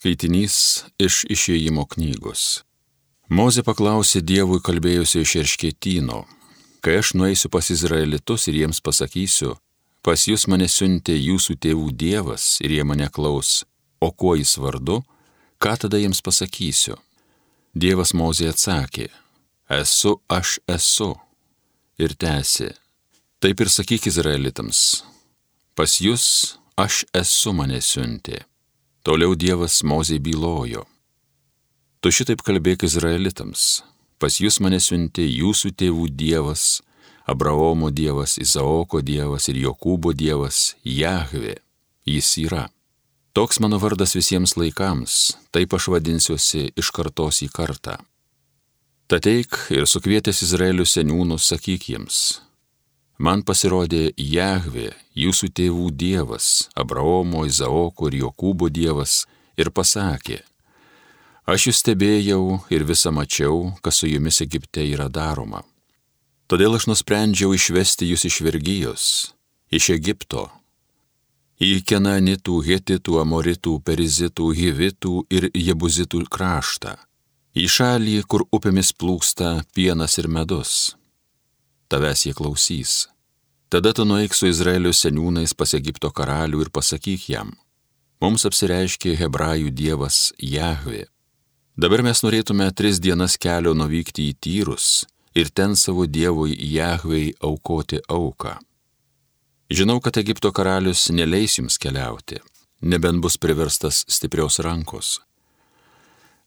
Skaitinys iš išėjimo knygos. Mozė paklausė Dievui kalbėjusio iš erškėtyno, kai aš nueisiu pas Izraelitus ir jiems pasakysiu, pas jūs mane siuntė jūsų tėvų Dievas ir jie mane klaus, o kuo jis vardu, ką tada jiems pasakysiu? Dievas Mozė atsakė, esu aš esu. Ir tęsė, taip ir sakyk Izraelitams, pas jūs aš esu mane siuntė. Toliau Dievas Mozei bylojo. Tu šitaip kalbėk Izraelitams. Pas jūs mane siuntė jūsų tėvų Dievas, Abraomo Dievas, Izaoko Dievas ir Jokūbo Dievas, Jahve. Jis yra. Toks mano vardas visiems laikams, taip aš vadinsiuosi iš kartos į kartą. Tateik ir sukvietęs Izraelio seniūnus sakyk jiems, man pasirodė Jahve, jūsų tėvų Dievas, Abraomo, Izaoko ir Jokūbo Dievas, ir pasakė, aš jūs stebėjau ir visą mačiau, kas su jumis Egipte yra daroma. Todėl aš nusprendžiau išvesti jūs iš vergyjos, iš Egipto, į Kenanitų, Hetitų, Amoritų, Perizitų, Hivitų ir Jebuzitų kraštą, į šalį, kur upėmis plūksta pienas ir medus tavęs jie klausys. Tada tu nueik su Izraelio seniūnais pas Egipto karalių ir pasakyk jam, mums apsireiškė hebrajų dievas Jahve. Dabar mes norėtume tris dienas kelio nuvykti į tyrus ir ten savo dievui Jahvei aukoti auką. Žinau, kad Egipto karalius neleis jums keliauti, nebent bus priverstas stiprios rankos.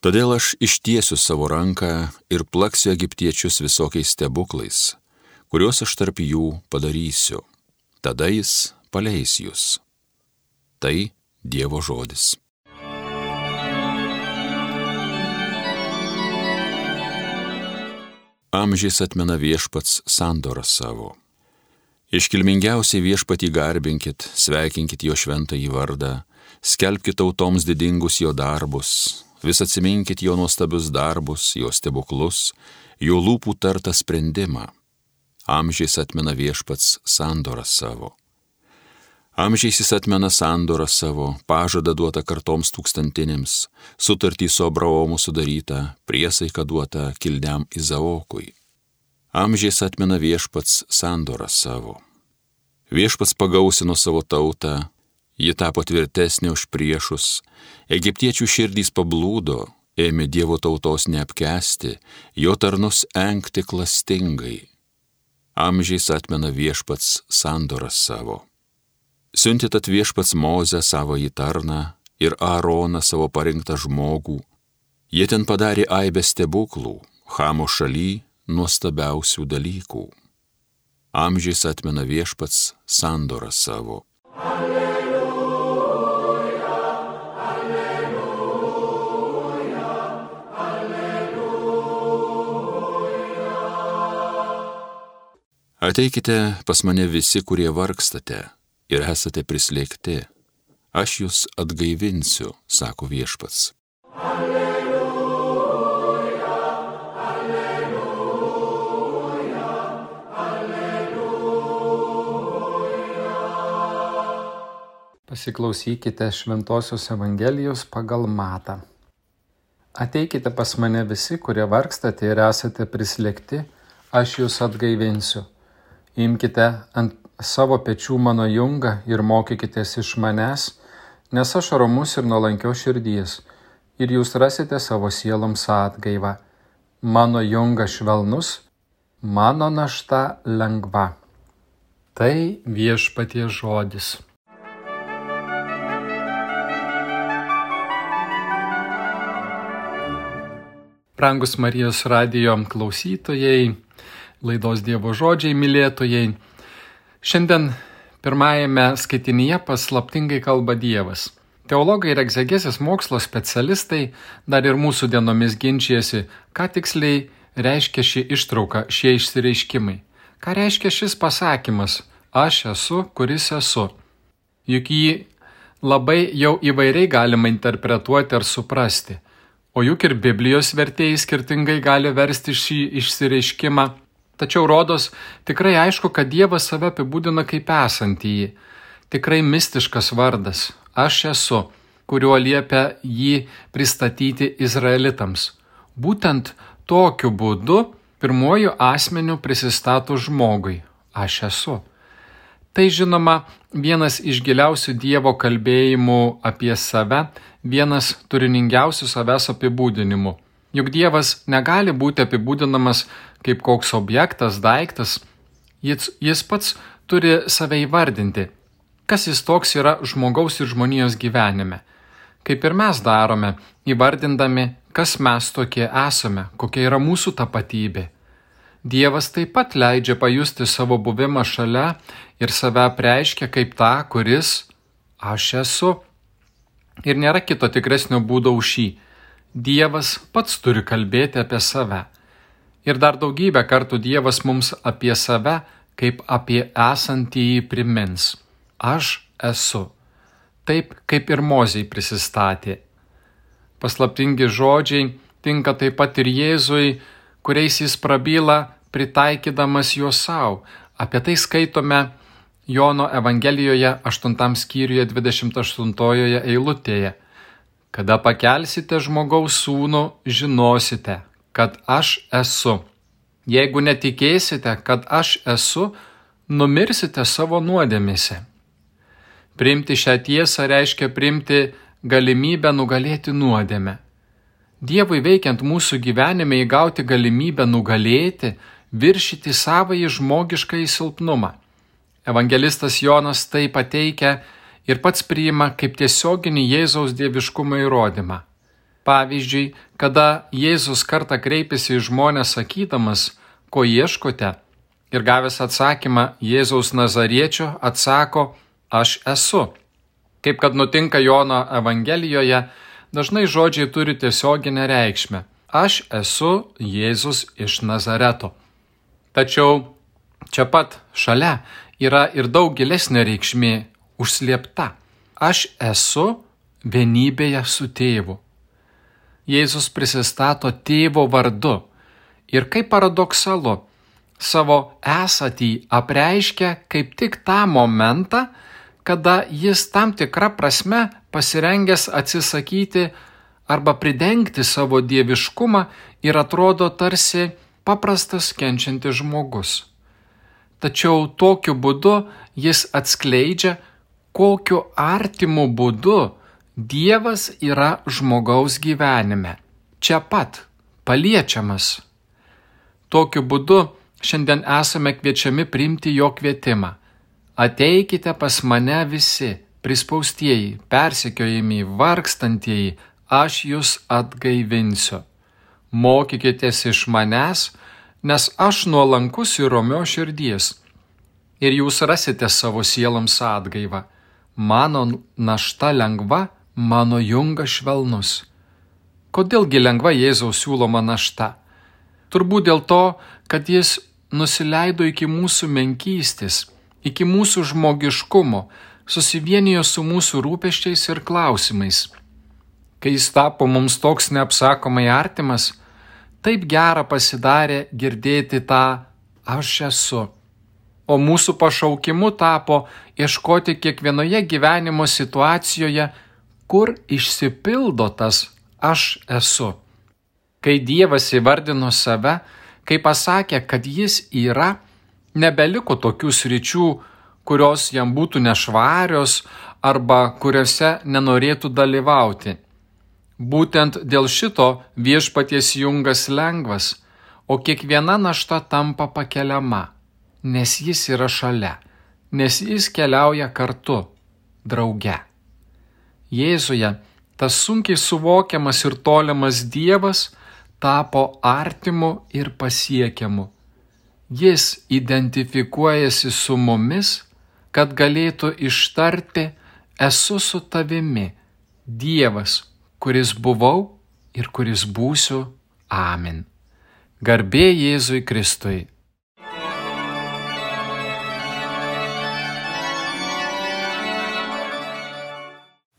Todėl aš ištiesiu savo ranką ir plaksiu egiptiečius visokiais stebuklais, kuriuos aš tarp jų padarysiu. Tada jis paleis jūs. Tai Dievo žodis. Amžiais atmena viešpats sandorą savo. Iškilmingiausiai viešpatį garbinkit, sveikinkit jo šventąjį vardą, skelbkite tautoms didingus jo darbus, vis atsiminkit jo nuostabius darbus, jo stebuklus, jo lūpų tartą sprendimą amžiais atmena viešpats sandorą savo. Amžiais jis atmena sandorą savo, pažadą duotą kartoms tūkstantinėms, sutartį su Abraomu sudarytą, priesaiką duotą kilniam Izaokui. Amžiais atmena viešpats sandorą savo. Viešpats pagausino savo tautą, ji tapo tvirtesnė už priešus, egiptiečių širdys pablūdo, ėmė Dievo tautos neapkesti, jo tarnus enkti klastingai amžiais atmena viešpats sandorą savo. Siuntit at viešpats Mozę savo į tarną ir Aaroną savo parinktą žmogų. Jie ten padarė aibę stebuklų, Hamo šaly nuostabiausių dalykų. Amžiais atmena viešpats sandorą savo. Alleluja. Ateikite pas mane visi, kurie vargstate ir esate prislėgti. Aš jūs atgaivinsiu, sako viešpats. Alleluja, alleluja, alleluja. Pasiklausykite Šventojios Evangelijos pagal Matą. Ateikite pas mane visi, kurie vargstate ir esate prislėgti, aš jūs atgaivinsiu. Imkite ant savo pečių mano jungą ir mokykitės iš manęs, nes aš romus ir nuolankio širdies, ir jūs rasite savo sieloms atgaivą. Mano jungas švelnus, mano našta lengva. Tai viešpatie žodis. Brangus Marijos radio klausytojai, laidos Dievo žodžiai mylėtojai. Šiandien pirmajame skaitinyje paslaptingai kalba Dievas. Teologai ir egzegėsis mokslo specialistai dar ir mūsų dienomis ginčijasi, ką tiksliai reiškia ši ištrauka, šie išsireiškimai. Ką reiškia šis pasakymas - aš esu, kuris esu. Juk jį labai jau įvairiai galima interpretuoti ar suprasti. O juk ir Biblijos vertėjai skirtingai gali versti šį išsireiškimą Tačiau rodos tikrai aišku, kad Dievas save apibūdina kaip esantįjį. Tikrai mistiškas vardas - aš esu. kuriuo liepia jį pristatyti izraelitams. Būtent tokiu būdu pirmuoju asmeniu prisistato žmogui - aš esu. Tai žinoma vienas iš giliausių Dievo kalbėjimų apie save, vienas turiningiausių savęs apibūdinimų. Juk Dievas negali būti apibūdinamas kaip koks objektas, daiktas, jis, jis pats turi save įvardinti, kas jis toks yra žmogaus ir žmonijos gyvenime. Kaip ir mes darome, įvardindami, kas mes tokie esame, kokia yra mūsų tapatybė. Dievas taip pat leidžia pajusti savo buvimą šalia ir save preiškia kaip tą, kuris aš esu. Ir nėra kito tikresnio būdo už šį. Dievas pats turi kalbėti apie save. Ir dar daugybę kartų Dievas mums apie save kaip apie esantįjį primins. Aš esu. Taip kaip ir Mozijai prisistatė. Paslaptingi žodžiai tinka taip pat ir Jėzui, kuriais jis prabyla, pritaikydamas juos savo. Apie tai skaitome Jono Evangelijoje 8 skyriuje 28 eilutėje. Kada pakelsite žmogaus sūnų, žinosite, kad aš esu Jeigu netikėsite, kad aš esu, numirsite savo nuodėmėse. Primti šią tiesą reiškia primti galimybę nugalėti nuodėmę. Dievui veikiant mūsų gyvenime įgauti galimybę nugalėti, viršyti savąjį žmogišką įsilpnumą. Evangelistas Jonas tai pateikia ir pats priima kaip tiesioginį Jėzaus dieviškumo įrodymą. Pavyzdžiui, kada Jėzus kartą kreipėsi į žmonės sakydamas, ko ieškote, ir gavęs atsakymą Jėzaus Nazariečio atsako, aš esu. Kaip kad nutinka Jono Evangelijoje, dažnai žodžiai turi tiesioginę reikšmę. Aš esu Jėzus iš Nazareto. Tačiau čia pat šalia yra ir daug gilesnė reikšmė užslėpta. Aš esu vienybėje su tėvu. Jėzus prisistato tėvo vardu. Ir kaip paradoksalu, savo esatį apreiškia kaip tik tą momentą, kada jis tam tikrą prasme pasirengęs atsisakyti arba pridengti savo dieviškumą ir atrodo tarsi paprastas kenčiantis žmogus. Tačiau tokiu būdu jis atskleidžia, kokiu artimu būdu Dievas yra žmogaus gyvenime, čia pat, paliečiamas. Tokiu būdu šiandien esame kviečiami priimti jo kvietimą. Ateikite pas mane visi, prispaustieji, persekiojami, vargstantieji, aš jūs atgaivinsiu. Mokykitės iš manęs, nes aš nuolankus ir romio širdies. Ir jūs rasite savo sieloms atgaivą. Mano našta lengva, mano jungas švelnus. Kodėlgi lengva Jėzaus siūloma našta? Turbūt dėl to, kad jis nusileido iki mūsų menkystės, iki mūsų žmogiškumo, susivienijo su mūsų rūpeščiais ir klausimais. Kai jis tapo mums toks neapsakomai artimas, taip gera pasidarė girdėti tą aš esu. O mūsų pašaukimu tapo ieškoti kiekvienoje gyvenimo situacijoje kur išsipildo tas aš esu. Kai Dievas įvardino save, kai pasakė, kad jis yra, nebeliko tokių sričių, kurios jam būtų nešvarios arba kuriuose nenorėtų dalyvauti. Būtent dėl šito viešpaties jungas lengvas, o kiekviena našta tampa pakeliama, nes jis yra šalia, nes jis keliauja kartu, drauge. Jėzuje tas sunkiai suvokiamas ir tolimas Dievas tapo artimu ir pasiekiamu. Jis identifikuojasi su mumis, kad galėtų ištarti esu su tavimi, Dievas, kuris buvau ir kuris būsiu. Amen. Garbė Jėzui Kristui.